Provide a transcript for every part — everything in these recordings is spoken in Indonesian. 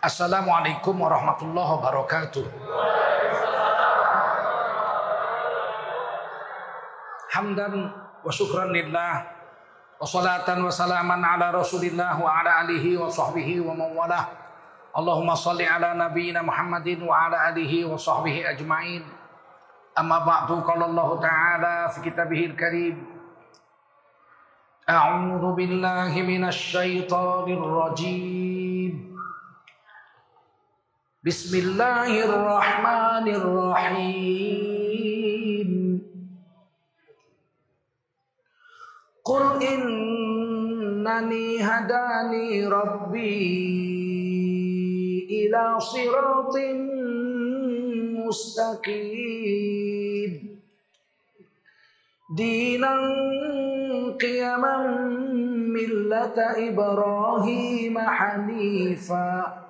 Assalamualaikum warahmatullahi wabarakatuh. Hamdan wa syukran lillah wa salatan wa salaman ala rasulillah wa ala alihi wa sahbihi wa mawalah. Allahumma salli ala nabiyyina Muhammadin wa ala alihi wa sahbihi ajma'in. Amma ba'du qala Allah Ta'ala fi kitabihil karim. A'udzu billahi minasy syaithanir rajim. بسم الله الرحمن الرحيم قل إنني هداني ربي إلى صراط مستقيم دينا قيما ملة إبراهيم حنيفاً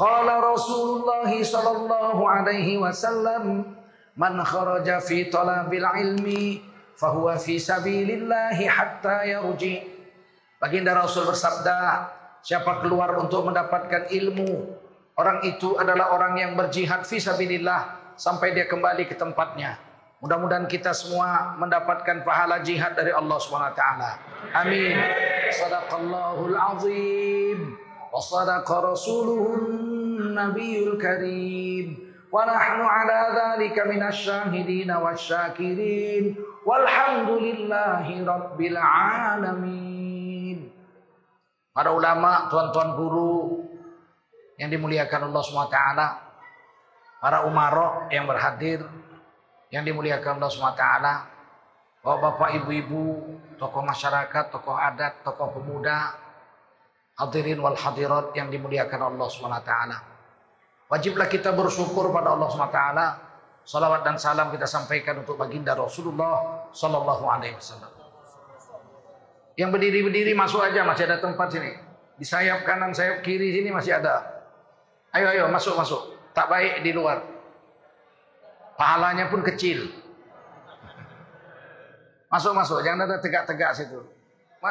Qala Rasulullah sallallahu alaihi wasallam man kharaja fi talabil ilmi fahuwa fi sabilillah hatta yarji. Baginda Rasul bersabda, siapa keluar untuk mendapatkan ilmu, orang itu adalah orang yang berjihad fi sabilillah sampai dia kembali ke tempatnya. Mudah-mudahan kita semua mendapatkan pahala jihad dari Allah Subhanahu wa taala. Amin. Sadaqallahul azim. Wa sadaqa rasuluhun nabiyul karim. Wa nahnu ala dhalika minasyahidina wasyakirin. Walhamdulillahi rabbil alamin. Para ulama, tuan-tuan guru yang dimuliakan Allah SWT. Para umarok yang berhadir yang dimuliakan Allah SWT, bapak-bapak, ibu-ibu, tokoh masyarakat, tokoh adat, tokoh pemuda, hadirin wal hadirat yang dimuliakan Allah SWT. Wajiblah kita bersyukur pada Allah SWT. Salawat dan salam kita sampaikan untuk baginda Rasulullah Sallallahu Alaihi Wasallam. Yang berdiri-berdiri masuk aja masih ada tempat sini. Di sayap kanan, sayap kiri sini masih ada. Ayo, ayo masuk, masuk. Tak baik di luar. Pahalanya pun kecil. Masuk masuk, jangan ada tegak-tegak situ.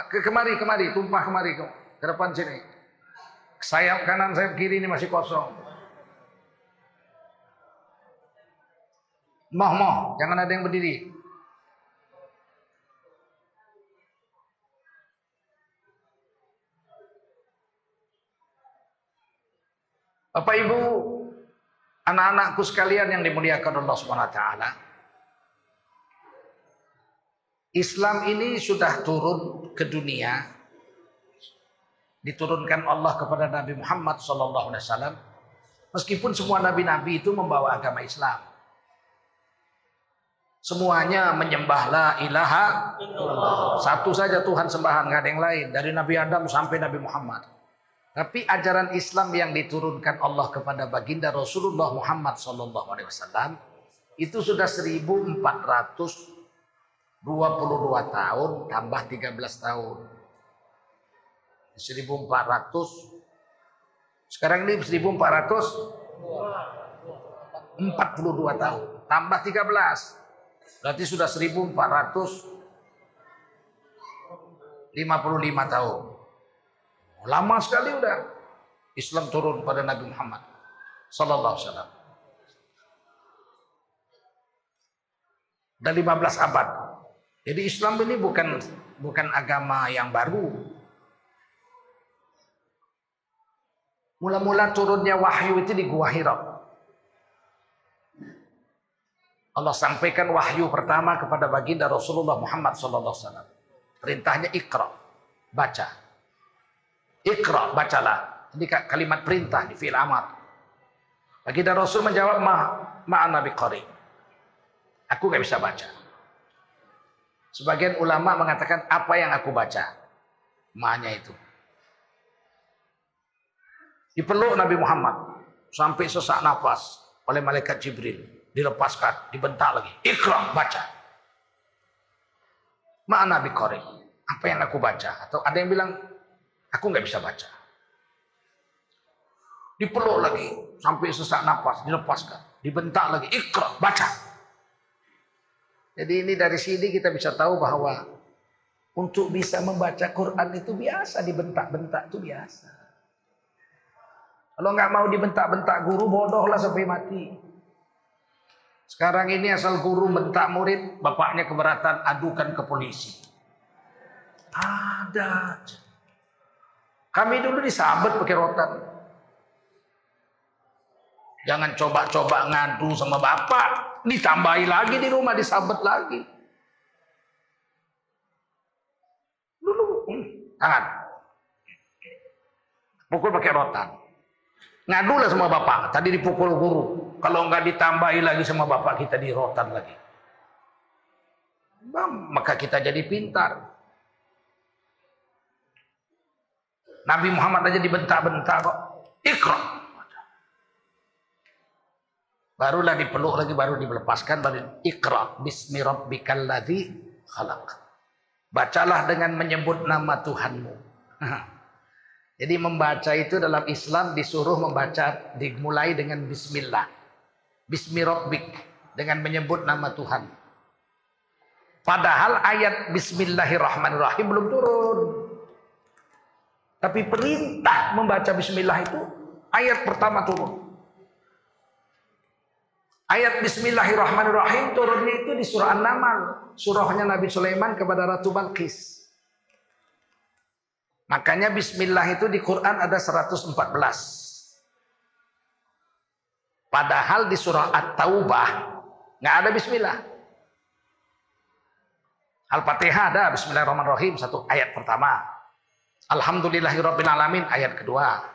Ke kemari kemari, tumpah kemari ke, ke depan sini. Sayap kanan, sayap kiri ini masih kosong. Moh moh, jangan ada yang berdiri. Bapak Ibu, anak-anakku sekalian yang dimuliakan Allah SWT. Islam ini sudah turun ke dunia, diturunkan Allah kepada Nabi Muhammad SAW. Meskipun semua nabi-nabi itu membawa agama Islam. Semuanya menyembah la ilaha Satu saja Tuhan sembahan, nggak ada yang lain. Dari Nabi Adam sampai Nabi Muhammad. Tapi ajaran Islam yang diturunkan Allah kepada baginda Rasulullah Muhammad SAW itu sudah 1422 tahun tambah 13 tahun. 1400 sekarang ini 1442 tahun tambah 13 berarti sudah 1455 tahun. Lama sekali udah Islam turun pada Nabi Muhammad sallallahu alaihi wasallam. Dan 15 abad. Jadi Islam ini bukan bukan agama yang baru. Mula-mula turunnya wahyu itu di Gua Hira. Allah sampaikan wahyu pertama kepada baginda Rasulullah Muhammad wasallam. Perintahnya ikra, baca. Ikra, bacalah. Ini kalimat perintah di fi'il amar. Baginda Rasul menjawab, ma ma'ana biqari. Aku nggak bisa baca. Sebagian ulama mengatakan apa yang aku baca. Ma'nya itu. Dipeluk Nabi Muhammad sampai sesak nafas oleh malaikat Jibril. Dilepaskan, dibentak lagi. Ikra, baca. Ma'ana biqari. Apa yang aku baca? Atau ada yang bilang, aku nggak bisa baca. Dipeluk lagi sampai sesak nafas, dilepaskan, dibentak lagi. Ikra, baca. Jadi ini dari sini kita bisa tahu bahwa untuk bisa membaca Quran itu biasa, dibentak-bentak itu biasa. Kalau nggak mau dibentak-bentak guru, bodohlah sampai mati. Sekarang ini asal guru bentak murid, bapaknya keberatan, adukan ke polisi. Ada. Kami dulu disabet pakai rotan. Jangan coba-coba ngadu sama bapak. Ditambahi lagi di rumah, disabet lagi. Dulu, hmm, tangan. Pukul pakai rotan. Ngadulah sama bapak. Tadi dipukul guru. Kalau nggak ditambahi lagi sama bapak, kita di rotan lagi. Maka kita jadi pintar. Nabi Muhammad aja dibentak-bentak kok. Ikra. Barulah dipeluk lagi, baru dilepaskan, baru ikra. Bismi rabbikal ladzi khalaq. Bacalah dengan menyebut nama Tuhanmu. Jadi membaca itu dalam Islam disuruh membaca dimulai dengan bismillah. Bismi rabbik dengan menyebut nama Tuhan. Padahal ayat bismillahirrahmanirrahim belum turun. Tapi perintah membaca bismillah itu ayat pertama turun. Ayat bismillahirrahmanirrahim turunnya itu di surah An-Naml. Surahnya Nabi Sulaiman kepada Ratu Balkis. Makanya bismillah itu di Quran ada 114. Padahal di surah At-Taubah nggak ada bismillah. Al-Fatihah ada bismillahirrahmanirrahim satu ayat pertama. Alhamdulillahirabbil alamin ayat kedua.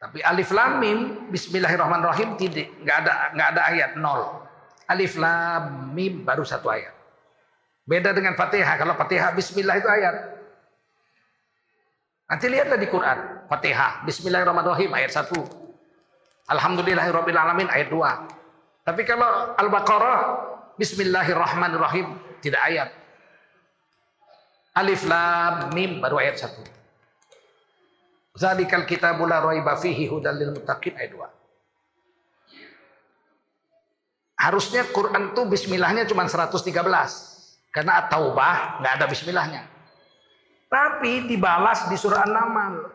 Tapi alif lam mim bismillahirrahmanirrahim tidak nggak ada nggak ada ayat nol. Alif lam mim baru satu ayat. Beda dengan Fatihah. Kalau Fatihah bismillah itu ayat. Nanti lihatlah di Quran. Fatihah bismillahirrahmanirrahim ayat satu. Alhamdulillahirabbil alamin ayat dua. Tapi kalau Al-Baqarah bismillahirrahmanirrahim tidak ayat. Alif Lam Mim baru ayat 1. Zalikal kitabul la raiba fihi hudal lil muttaqin ayat 2. Harusnya Quran itu bismillahnya cuma 113. Karena At-Taubah nggak ada bismillahnya. Tapi dibalas di surah An-Naml.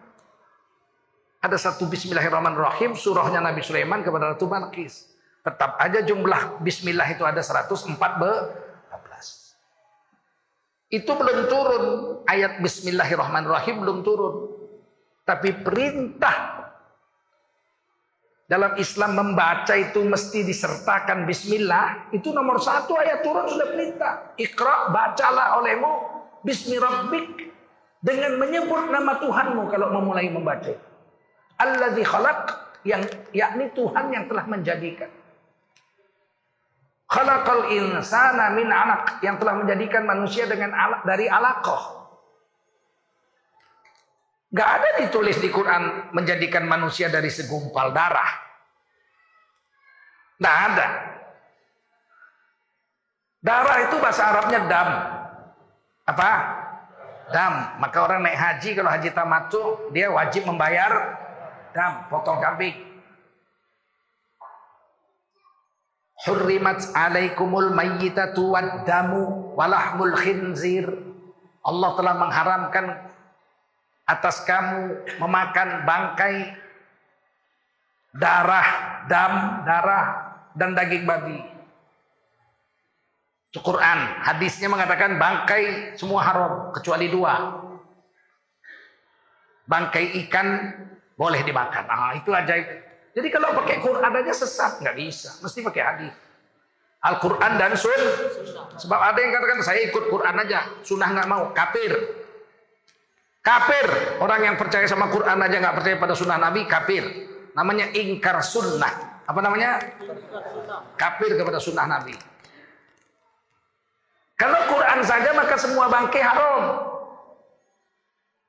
Ada satu bismillahirrahmanirrahim surahnya Nabi Sulaiman kepada Ratu Balkis. Tetap aja jumlah bismillah itu ada 114. Itu belum turun. Ayat Bismillahirrahmanirrahim belum turun. Tapi perintah dalam Islam membaca itu mesti disertakan Bismillah. Itu nomor satu ayat turun sudah perintah. Iqra bacalah olehmu Bismi Rabbik. Dengan menyebut nama Tuhanmu kalau memulai membaca. Alladzi khalaq yang yakni Tuhan yang telah menjadikan. Khalaqal insana min anak yang telah menjadikan manusia dengan alak dari alaqah. Gak ada ditulis di Quran menjadikan manusia dari segumpal darah. Gak ada. Darah itu bahasa Arabnya dam. Apa? Dam. Maka orang naik haji kalau haji tamatu dia wajib membayar dam, potong kambing. Hurrimat alaikumul mayyitatu wad damu walahmul khinzir. Allah telah mengharamkan atas kamu memakan bangkai darah, dam, darah dan daging babi. Quran. Hadisnya mengatakan bangkai semua haram kecuali dua. Bangkai ikan boleh dimakan. Ah, itu ajaib. Jadi kalau pakai Quran aja sesat nggak bisa, mesti pakai hadis. Al-Quran dan Sun. Sebab ada yang katakan saya ikut Quran aja, sunnah nggak mau, kafir. Kafir, orang yang percaya sama Quran aja nggak percaya pada sunnah Nabi, kafir. Namanya ingkar sunnah. Apa namanya? Kafir kepada sunnah Nabi. Kalau Quran saja maka semua bangkai haram.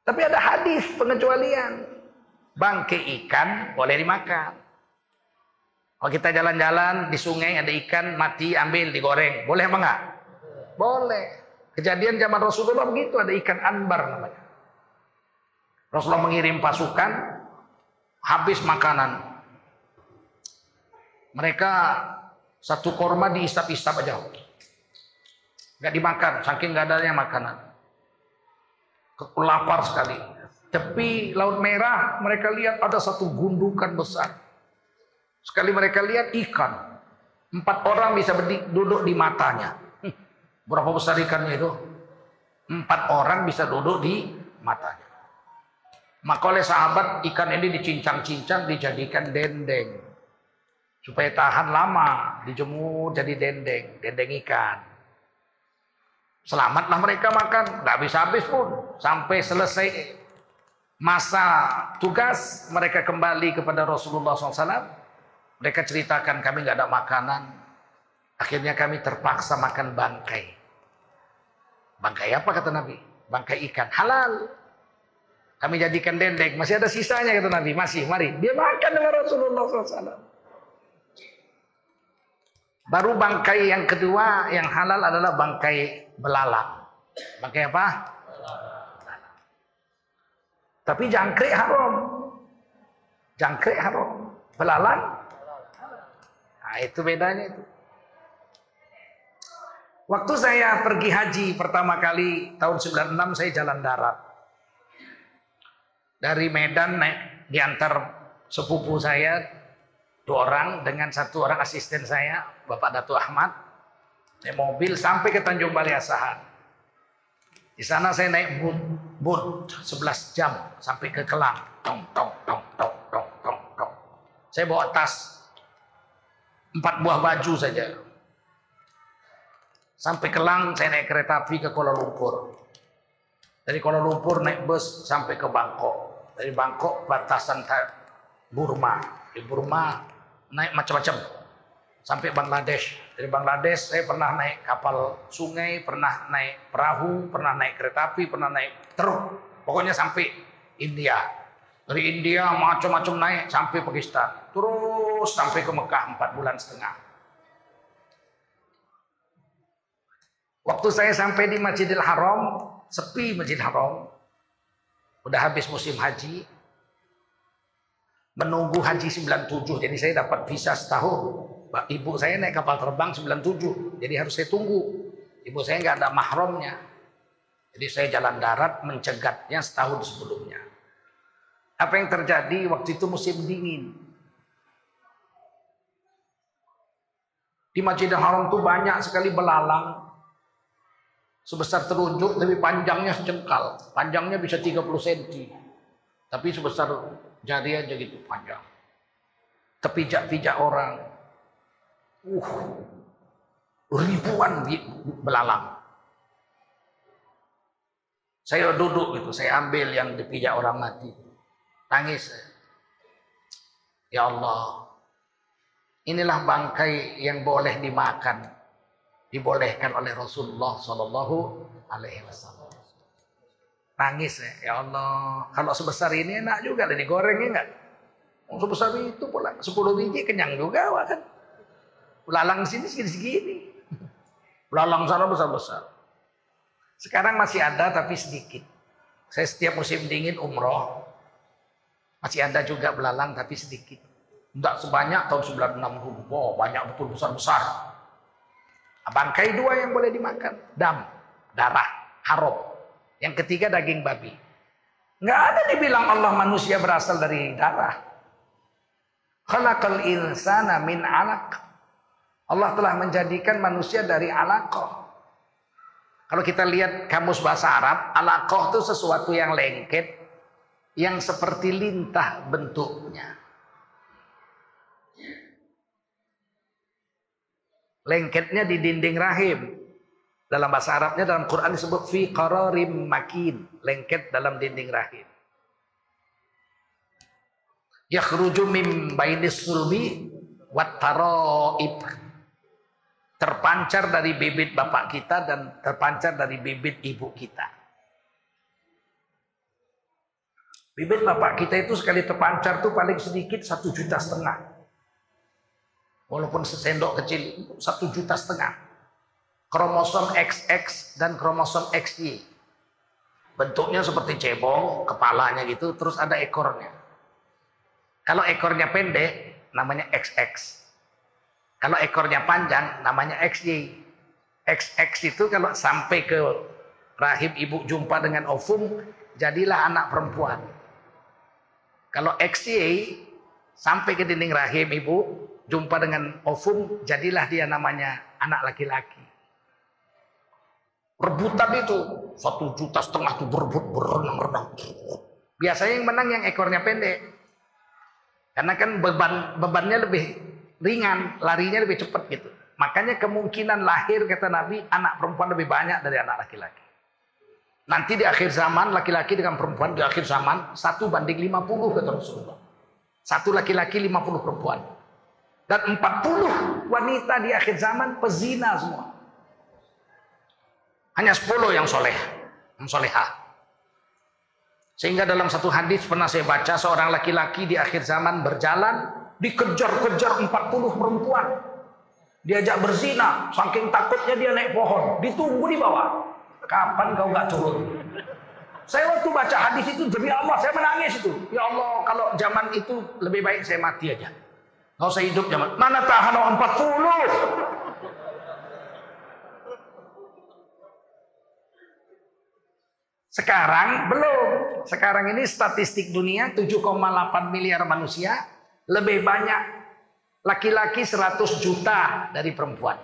Tapi ada hadis pengecualian. Bangkai ikan boleh dimakan. Kalau kita jalan-jalan di sungai ada ikan mati ambil digoreng, boleh apa enggak? Boleh. Kejadian zaman Rasulullah begitu ada ikan anbar namanya. Rasulullah mengirim pasukan habis makanan. Mereka satu korma diisap-isap aja. Gak dimakan, saking gak adanya makanan. Lapar sekali. Tepi Laut Merah mereka lihat ada satu gundukan besar. Sekali mereka lihat ikan. Empat orang bisa duduk di matanya. Berapa besar ikannya itu? Empat orang bisa duduk di matanya. Maka oleh sahabat ikan ini dicincang-cincang dijadikan dendeng. Supaya tahan lama, dijemur jadi dendeng, dendeng ikan. Selamatlah mereka makan, nggak habis-habis pun. Sampai selesai masa tugas mereka kembali kepada Rasulullah SAW. Mereka ceritakan kami nggak ada makanan. Akhirnya kami terpaksa makan bangkai. Bangkai apa kata Nabi? Bangkai ikan halal. Kami jadikan dendeng. Masih ada sisanya kata Nabi. Masih, mari. Dia makan dengan Rasulullah SAW. Baru bangkai yang kedua yang halal adalah bangkai belalang. Bangkai apa? Tapi jangkrik haram. Jangkrik haram. Belalang. Nah, itu bedanya itu. Waktu saya pergi haji pertama kali tahun 96 saya jalan darat. Dari Medan naik diantar sepupu saya dua orang dengan satu orang asisten saya, Bapak Datu Ahmad. Naik mobil sampai ke Tanjung Balai Asahan. Di sana saya naik boot, boot 11 jam sampai ke Kelang. Tong, tong, tong, tong, tong, tong, tong. Saya bawa tas empat buah baju saja. Sampai Kelang saya naik kereta api ke Kuala Lumpur. Dari Kuala Lumpur naik bus sampai ke Bangkok. Dari Bangkok batasan Burma. Di Burma naik macam-macam sampai Bangladesh. Dari Bangladesh saya pernah naik kapal sungai, pernah naik perahu, pernah naik kereta api, pernah naik truk. Pokoknya sampai India. Dari India macam-macam naik sampai Pakistan. Terus sampai ke Mekah 4 bulan setengah. Waktu saya sampai di Masjidil Haram, sepi Masjidil Haram. Udah habis musim haji. Menunggu haji 97. Jadi saya dapat visa setahun. Ibu saya naik kapal terbang 97, jadi harus saya tunggu. Ibu saya nggak ada mahramnya. Jadi saya jalan darat mencegatnya setahun sebelumnya. Apa yang terjadi waktu itu musim dingin. Di Masjidil Haram itu banyak sekali belalang. Sebesar terunjuk tapi panjangnya sejengkal. Panjangnya bisa 30 cm. Tapi sebesar jari aja gitu panjang. Terpijak-pijak orang. Uh, ribuan belalang. Saya duduk gitu, saya ambil yang dipijak orang mati. Tangis. Ya Allah, inilah bangkai yang boleh dimakan. Dibolehkan oleh Rasulullah Sallallahu Alaihi Wasallam. Nangis ya, Allah. Kalau sebesar ini enak juga, digoreng ya enggak? Sebesar itu pula, 10 biji kenyang juga kan. Belalang sini segini-segini. Belalang sana besar-besar. Sekarang masih ada tapi sedikit. Saya setiap musim dingin umroh. Masih ada juga belalang tapi sedikit. Tidak sebanyak tahun 96 Oh, banyak betul besar-besar. Bangkai dua yang boleh dimakan. Dam, darah, haram. Yang ketiga daging babi. Nggak ada dibilang Allah manusia berasal dari darah. Khalaqal insana min alaq. Allah telah menjadikan manusia dari alakoh. Kalau kita lihat kamus bahasa Arab, alakoh itu sesuatu yang lengket, yang seperti lintah bentuknya. Lengketnya di dinding rahim. Dalam bahasa Arabnya dalam Quran disebut fi qararim makin, lengket dalam dinding rahim. Yakhruju min bainis sulbi wat taraib terpancar dari bibit bapak kita dan terpancar dari bibit ibu kita. Bibit bapak kita itu sekali terpancar tuh paling sedikit satu juta setengah. Walaupun sesendok kecil satu juta setengah. Kromosom XX dan kromosom XY. Bentuknya seperti cebong, kepalanya gitu, terus ada ekornya. Kalau ekornya pendek, namanya XX. Kalau ekornya panjang, namanya XY. XX itu kalau sampai ke rahim ibu jumpa dengan ovum, jadilah anak perempuan. Kalau XY sampai ke dinding rahim ibu, jumpa dengan ovum, jadilah dia namanya anak laki-laki. Rebutan itu satu juta setengah itu berebut berenang-renang. Biasanya yang menang yang ekornya pendek. Karena kan beban bebannya lebih ringan, larinya lebih cepat gitu. Makanya kemungkinan lahir kata Nabi anak perempuan lebih banyak dari anak laki-laki. Nanti di akhir zaman laki-laki dengan perempuan di akhir zaman satu banding 50 kata Rasulullah. Satu laki-laki 50 perempuan. Dan 40 wanita di akhir zaman pezina semua. Hanya 10 yang soleh, yang soleha. Sehingga dalam satu hadis pernah saya baca seorang laki-laki di akhir zaman berjalan dikejar-kejar 40 perempuan. Diajak berzina, saking takutnya dia naik pohon, ditunggu di bawah. Kapan kau nggak turun? Saya waktu baca hadis itu demi Allah saya menangis itu. Ya Allah kalau zaman itu lebih baik saya mati aja. Nggak usah hidup zaman. Mana tahan 40? Sekarang belum. Sekarang ini statistik dunia 7,8 miliar manusia lebih banyak laki-laki 100 juta dari perempuan.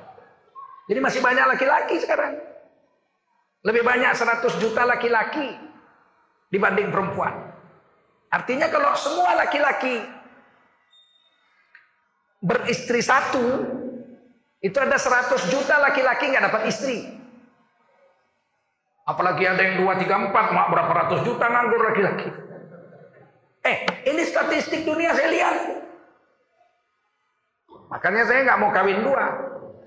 Jadi masih banyak laki-laki sekarang. Lebih banyak 100 juta laki-laki dibanding perempuan. Artinya kalau semua laki-laki beristri satu, itu ada 100 juta laki-laki nggak dapat istri. Apalagi ada yang 2, 3, 4, mak berapa ratus juta nganggur laki-laki. Eh, ini statistik dunia saya lihat. Makanya saya nggak mau kawin dua.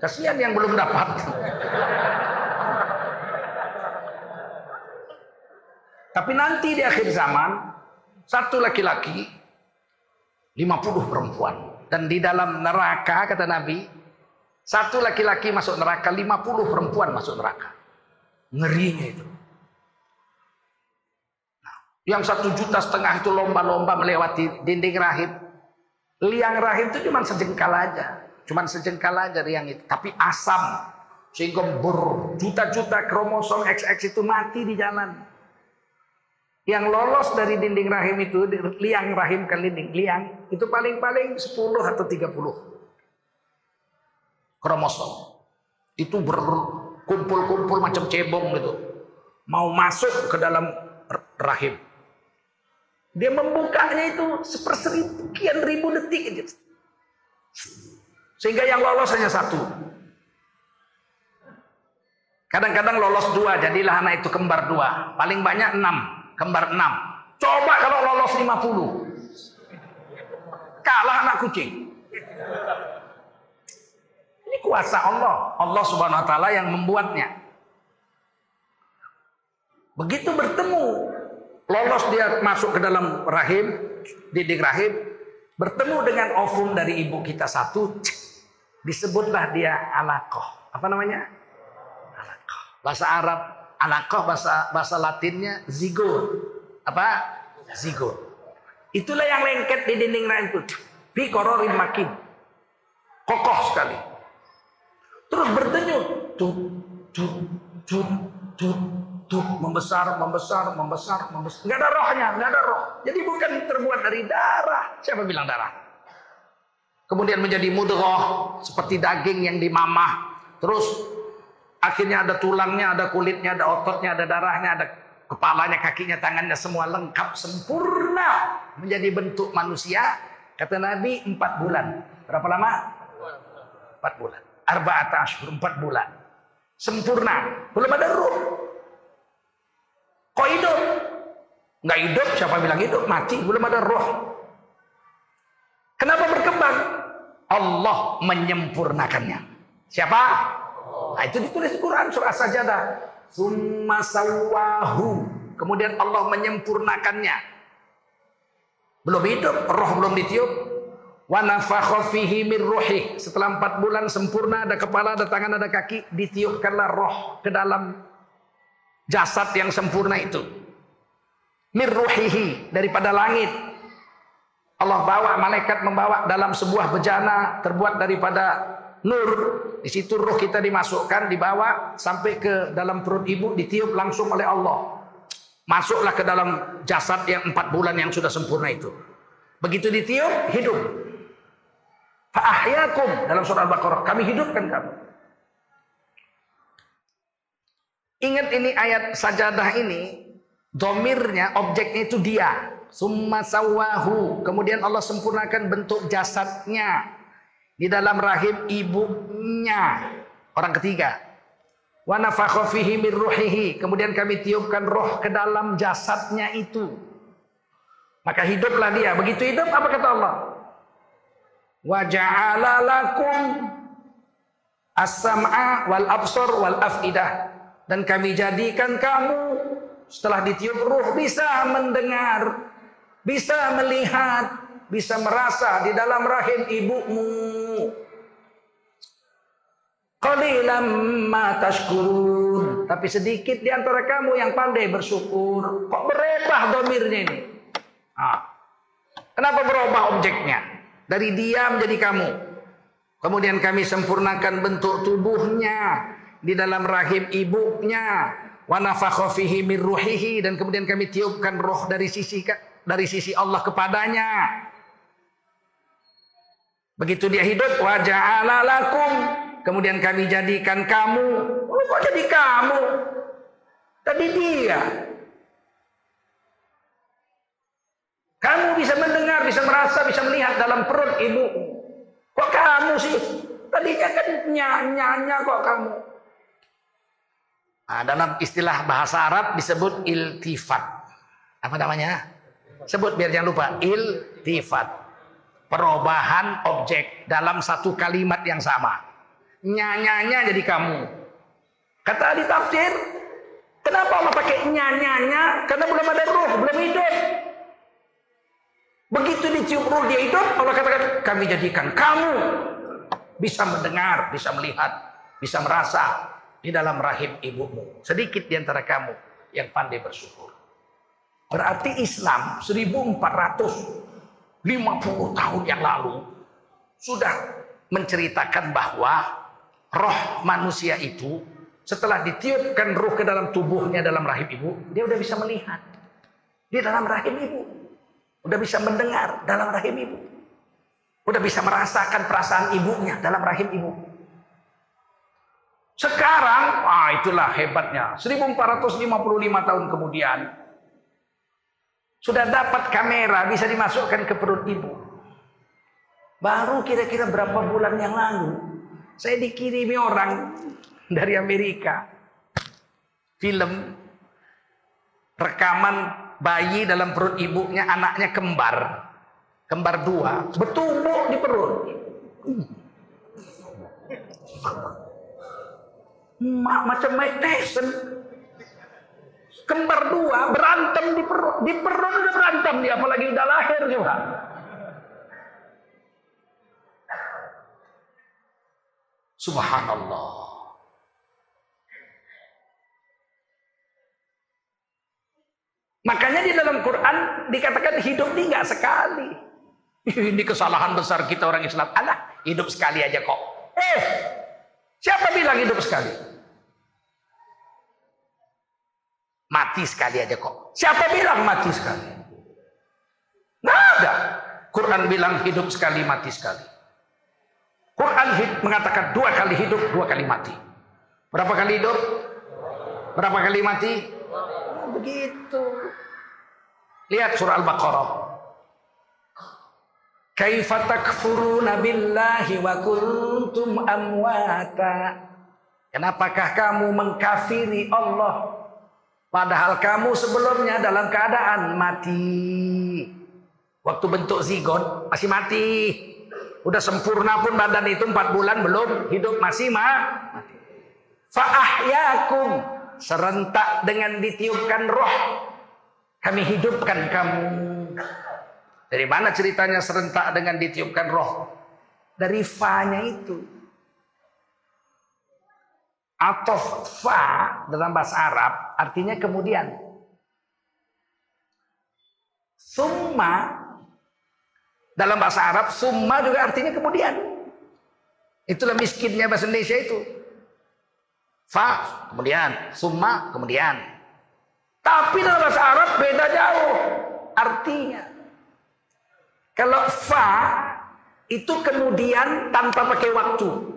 Kasihan yang belum dapat. Tapi nanti di akhir zaman, satu laki-laki, 50 perempuan. Dan di dalam neraka, kata Nabi, satu laki-laki masuk neraka, 50 perempuan masuk neraka. Ngerinya itu. Yang satu juta setengah itu lomba-lomba melewati dinding rahim. Liang rahim itu cuma sejengkal aja. Cuma sejengkal aja liang itu. Tapi asam. Sehingga berjuta-juta kromosom XX itu mati di jalan. Yang lolos dari dinding rahim itu, liang rahim ke dinding, liang, itu paling-paling 10 atau 30 kromosom. Itu berkumpul-kumpul macam cebong gitu. Mau masuk ke dalam rahim. Dia membukanya itu sepersekian ribu detik. Sehingga yang lolos hanya satu. Kadang-kadang lolos dua, jadilah anak itu kembar dua. Paling banyak enam kembar enam. Coba kalau lolos 50. Kalah anak kucing. Ini kuasa Allah. Allah subhanahu wa ta'ala yang membuatnya. Begitu bertemu. Lolos dia masuk ke dalam rahim. Dinding rahim. Bertemu dengan ovum dari ibu kita satu. Disebutlah dia alakoh. Apa namanya? Alakoh. Bahasa Arab Alaqah bahasa bahasa Latinnya zigot. Apa? Zigot. Itulah yang lengket di dinding rahim itu. Fi kororin makin. Kokoh sekali. Terus berdenyut. Tut, tut, tut, tut, tut. Membesar, membesar, membesar, membesar. Nggak ada rohnya, nggak ada roh. Jadi bukan terbuat dari darah. Siapa bilang darah? Kemudian menjadi mudghah seperti daging yang dimamah. Terus Akhirnya ada tulangnya, ada kulitnya, ada ototnya, ada darahnya, ada kepalanya, kakinya, tangannya semua lengkap sempurna menjadi bentuk manusia. Kata Nabi empat bulan. Berapa lama? Empat bulan. Arba'at ashur, empat bulan. Sempurna. Belum ada ruh. Kok hidup? Nggak hidup, siapa bilang hidup? Mati, belum ada roh. Kenapa berkembang? Allah menyempurnakannya. Siapa? Nah, itu ditulis di Quran surah Sajadah. Summa sawahu. Kemudian Allah menyempurnakannya. Belum hidup, roh belum ditiup. Setelah empat bulan sempurna ada kepala, ada tangan, ada kaki, ditiupkanlah roh ke dalam jasad yang sempurna itu. Min ruhihi daripada langit. Allah bawa malaikat membawa dalam sebuah bejana terbuat daripada nur. Di situ roh kita dimasukkan, dibawa sampai ke dalam perut ibu, ditiup langsung oleh Allah. Masuklah ke dalam jasad yang empat bulan yang sudah sempurna itu. Begitu ditiup, hidup. Fa'ahyakum dalam surah Al-Baqarah. Kami hidupkan kamu. Ingat ini ayat sajadah ini. Domirnya, objeknya itu dia. Summa sawahu. Kemudian Allah sempurnakan bentuk jasadnya. Di dalam rahim ibunya. Orang ketiga. Wa ruhihi. Kemudian kami tiupkan roh ke dalam jasadnya itu. Maka hiduplah dia. Begitu hidup apa kata Allah? Wa ja'ala lakum as-sam'a wal absar wal afidah dan kami jadikan kamu setelah ditiup ruh bisa mendengar, bisa melihat, bisa merasa di dalam rahim ibumu. Qalilam ma tashkurun. Tapi sedikit di antara kamu yang pandai bersyukur. Kok berubah domirnya ini? Ah. Kenapa berubah objeknya? Dari dia menjadi kamu. Kemudian kami sempurnakan bentuk tubuhnya di dalam rahim ibunya. Wa fihi min ruhihi dan kemudian kami tiupkan roh dari sisi dari sisi Allah kepadanya. Begitu dia hidup wa lakum kemudian kami jadikan kamu. Oh, kok jadi kamu? Tadi dia. Kamu bisa mendengar, bisa merasa, bisa melihat dalam perut ibu. Kok kamu sih? Tadinya kan nyanya kok kamu. Nah, dalam istilah bahasa Arab disebut iltifat. Apa namanya? Sebut biar jangan lupa. Iltifat. Perubahan objek dalam satu kalimat yang sama. Nyanyanya jadi kamu. Kata di tafsir, kenapa Allah pakai nyanyanya? Karena belum ada ruh, belum hidup. Begitu dicium ruh dia hidup, Allah katakan kami jadikan kamu bisa mendengar, bisa melihat, bisa merasa di dalam rahim ibumu. Sedikit di antara kamu yang pandai bersyukur. Berarti Islam 1450 tahun yang lalu sudah menceritakan bahwa roh manusia itu setelah ditiupkan ruh ke dalam tubuhnya dalam rahim ibu, dia udah bisa melihat di dalam rahim ibu. Udah bisa mendengar dalam rahim ibu. Udah bisa merasakan perasaan ibunya dalam rahim ibu. Sekarang, wah itulah hebatnya. 1455 tahun kemudian. Sudah dapat kamera bisa dimasukkan ke perut ibu. Baru kira-kira berapa bulan yang lalu. Saya dikirimi orang dari Amerika. Film rekaman bayi dalam perut ibunya anaknya kembar. Kembar dua. Bertumbuk di perut. Ma macam Mike Tyson. Kembar dua berantem di perut. Di perut udah berantem dia apalagi udah lahir juga. Subhanallah. Makanya di dalam Quran dikatakan hidup ini nggak sekali. Ini kesalahan besar kita orang Islam. Alah, hidup sekali aja kok. Eh, siapa bilang hidup sekali? Mati sekali aja kok. Siapa bilang mati sekali? Nggak ada. Quran bilang hidup sekali, mati sekali. Quran mengatakan dua kali hidup, dua kali mati. Berapa kali hidup? Berapa kali mati? begitu. Lihat surah Al-Baqarah. Kaifa takfuruna billahi wa kuntum amwata. Kenapakah kamu mengkafiri Allah padahal kamu sebelumnya dalam keadaan mati. Waktu bentuk zigot masih mati. Udah sempurna pun badan itu empat bulan belum hidup masih mati. Fa'ahyakum serentak dengan ditiupkan roh kami hidupkan kamu Dari mana ceritanya serentak dengan ditiupkan roh? Dari fa-nya itu. Atau fa dalam bahasa Arab artinya kemudian. Summa dalam bahasa Arab summa juga artinya kemudian. Itulah miskinnya bahasa Indonesia itu. Fa kemudian, summa kemudian. Tapi dalam bahasa Arab beda jauh artinya. Kalau fa itu kemudian tanpa pakai waktu.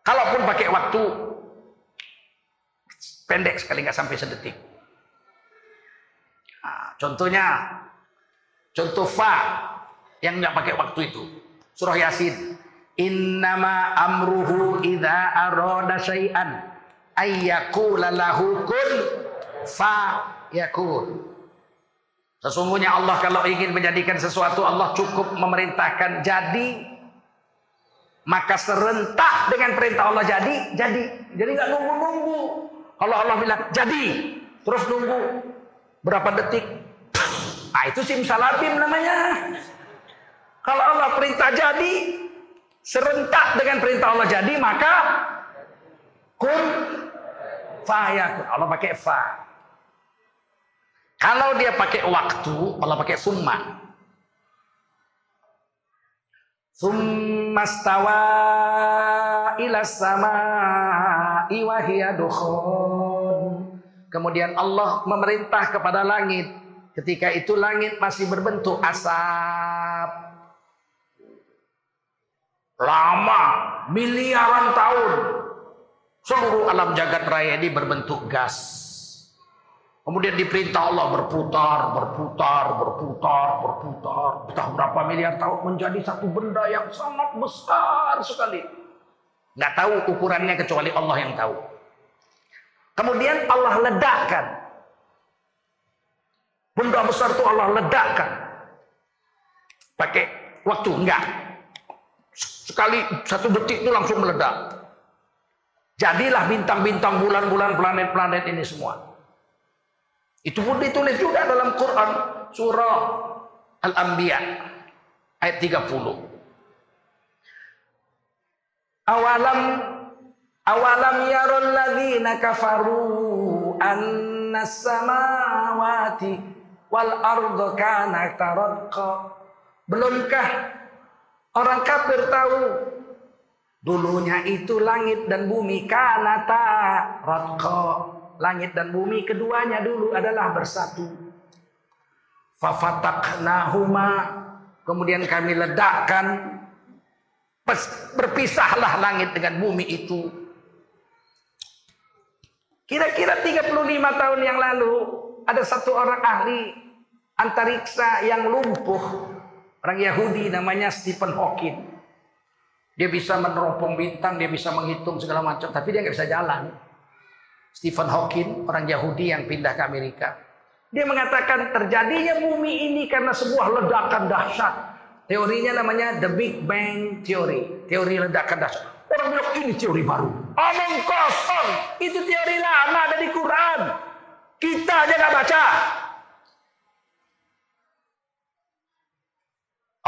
Kalaupun pakai waktu pendek sekali nggak sampai sedetik. Nah, contohnya, contoh fa yang nggak pakai waktu itu, surah Yasin. Innama amruhu idza arada syai'an ayyakula lahu kun fa yakun. Sesungguhnya Allah kalau ingin menjadikan sesuatu Allah cukup memerintahkan jadi maka serentak dengan perintah Allah jadi jadi jadi nggak nunggu nunggu kalau Allah bilang jadi terus nunggu berapa detik? Ah itu simsalabim namanya. Kalau Allah perintah jadi serentak dengan perintah Allah jadi maka kun fayakun Allah pakai fa. Kalau dia pakai waktu, Allah pakai summa. Summa stawa ila sama Kemudian Allah memerintah kepada langit. Ketika itu langit masih berbentuk asap. Lama, miliaran tahun. Seluruh alam jagat raya ini berbentuk gas. Kemudian diperintah Allah berputar, berputar, berputar, berputar. Entah berapa miliar tahun menjadi satu benda yang sangat besar sekali. Nggak tahu ukurannya kecuali Allah yang tahu. Kemudian Allah ledakkan. Benda besar itu Allah ledakkan. Pakai waktu, enggak. Sekali satu detik itu langsung meledak. Jadilah bintang-bintang bulan-bulan planet-planet ini semua. Itu pun ditulis juga dalam Quran surah Al-Anbiya ayat 30. Awalam awalam yarul ladzina kafaru anna samawati wal ardu kana taradqa. Belumkah orang kafir tahu dulunya itu langit dan bumi kana taradqa Langit dan bumi keduanya dulu adalah bersatu. Fafataknahuma. Kemudian kami ledakkan. Berpisahlah langit dengan bumi itu. Kira-kira 35 tahun yang lalu ada satu orang ahli antariksa yang lumpuh. Orang Yahudi namanya Stephen Hawking. Dia bisa meneropong bintang, dia bisa menghitung segala macam, tapi dia nggak bisa jalan. Stephen Hawking, orang Yahudi yang pindah ke Amerika. Dia mengatakan terjadinya bumi ini karena sebuah ledakan dahsyat. Teorinya namanya The Big Bang Theory. Teori ledakan dahsyat. Orang bilang ini teori baru. Omong kosong. Itu teori lama ada di Quran. Kita aja gak baca.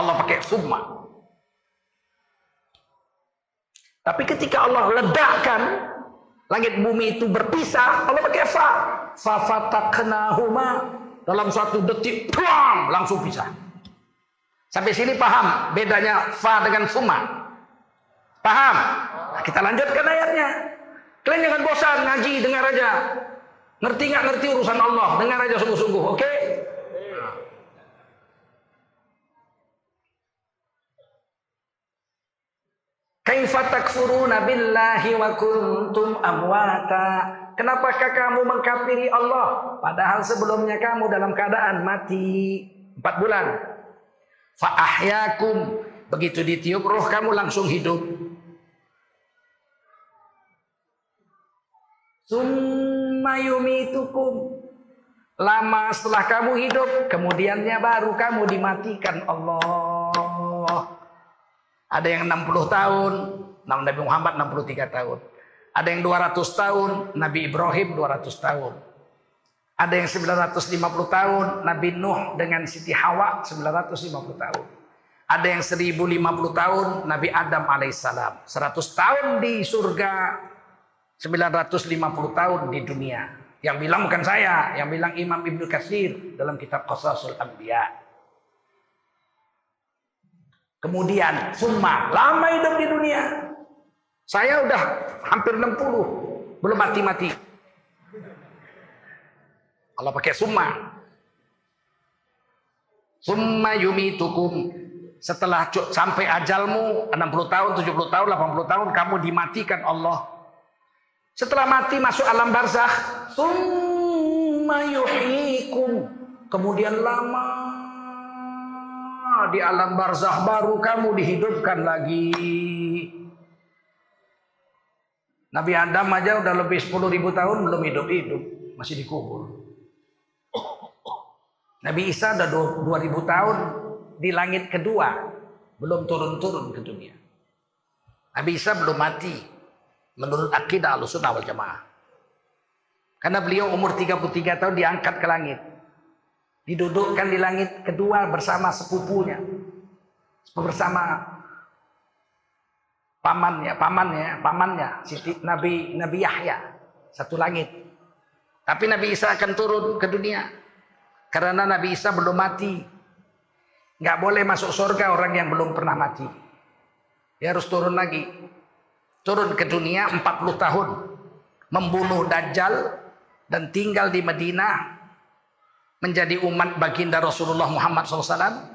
Allah pakai summa. Tapi ketika Allah ledakkan Langit bumi itu berpisah. Allah pakai fa. Fafataknahuma. Dalam satu detik. Plong, langsung pisah. Sampai sini paham bedanya fa dengan summa. Paham? Nah, kita lanjutkan ayatnya. Kalian jangan bosan ngaji, dengar aja. Ngerti nggak ngerti urusan Allah? Dengar aja sungguh-sungguh, oke? Okay? Kaifa takfuruna billahi wa kuntum amwata? Kenapakah kamu mengkafiri Allah padahal sebelumnya kamu dalam keadaan mati? Empat bulan. Fa ahyakum. Begitu ditiup roh kamu langsung hidup. Summa yumitukum. Lama setelah kamu hidup, kemudiannya baru kamu dimatikan Allah. Ada yang 60 tahun, Nabi Muhammad 63 tahun. Ada yang 200 tahun, Nabi Ibrahim 200 tahun. Ada yang 950 tahun, Nabi Nuh dengan Siti Hawa 950 tahun. Ada yang 1050 tahun, Nabi Adam alaihissalam. 100 tahun di surga, 950 tahun di dunia. Yang bilang bukan saya, yang bilang Imam Ibnu Katsir dalam kitab Qasasul Anbiya. Kemudian summa, lama hidup di dunia. Saya udah hampir 60, belum mati-mati. Allah pakai summa. Summa yumitukum. Setelah sampai ajalmu 60 tahun, 70 tahun, 80 tahun kamu dimatikan Allah. Setelah mati masuk alam barzakh, summa yuhyikum. Kemudian lama di alam barzakh baru kamu dihidupkan lagi. Nabi Adam aja udah lebih 10 ribu tahun belum hidup-hidup, masih dikubur. Nabi Isa udah 2000 tahun di langit kedua, belum turun-turun ke dunia. Nabi Isa belum mati menurut akidah Ahlussunnah wal Jamaah. Karena beliau umur 33 tahun diangkat ke langit. Didudukkan di langit kedua bersama sepupunya. Bersama pamannya, pamannya, pamannya, Siti Nabi Nabi Yahya. Satu langit. Tapi Nabi Isa akan turun ke dunia karena Nabi Isa belum mati. Nggak boleh masuk surga orang yang belum pernah mati. Dia harus turun lagi. Turun ke dunia 40 tahun. Membunuh Dajjal. Dan tinggal di Madinah. Menjadi umat baginda Rasulullah Muhammad SAW.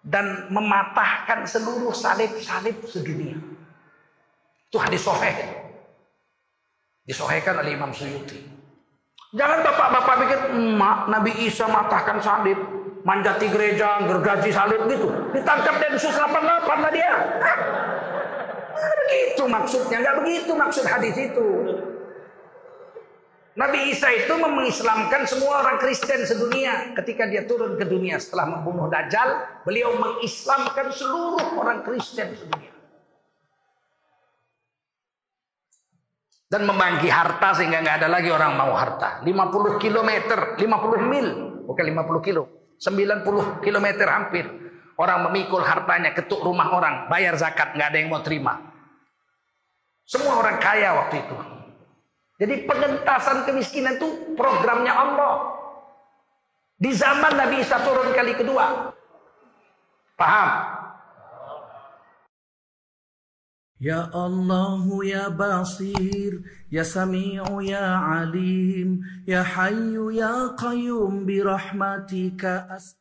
Dan mematahkan seluruh salib-salib sedunia. Itu hadis soheh. Disohhekan oleh Imam Suyuti. Jangan bapak-bapak pikir emak Nabi Isa matahkan salib, manjati gereja, gergaji salib gitu. Ditangkap Densus 88 lah dia. Begitu maksudnya, nggak begitu maksud hadis itu. Nabi Isa itu mengislamkan semua orang Kristen sedunia ketika dia turun ke dunia setelah membunuh Dajjal, beliau mengislamkan seluruh orang Kristen sedunia. dan membagi harta sehingga nggak ada lagi orang mau harta. 50 km, 50 mil, bukan 50 kilo, 90 km hampir. Orang memikul hartanya, ketuk rumah orang, bayar zakat, nggak ada yang mau terima. Semua orang kaya waktu itu. Jadi pengentasan kemiskinan itu programnya Allah. Di zaman Nabi Isa turun kali kedua. Paham? Ya Allah ya Basir Ya Sami'u ya Alim Ya Hayyu ya Qayyum Birahmatika ast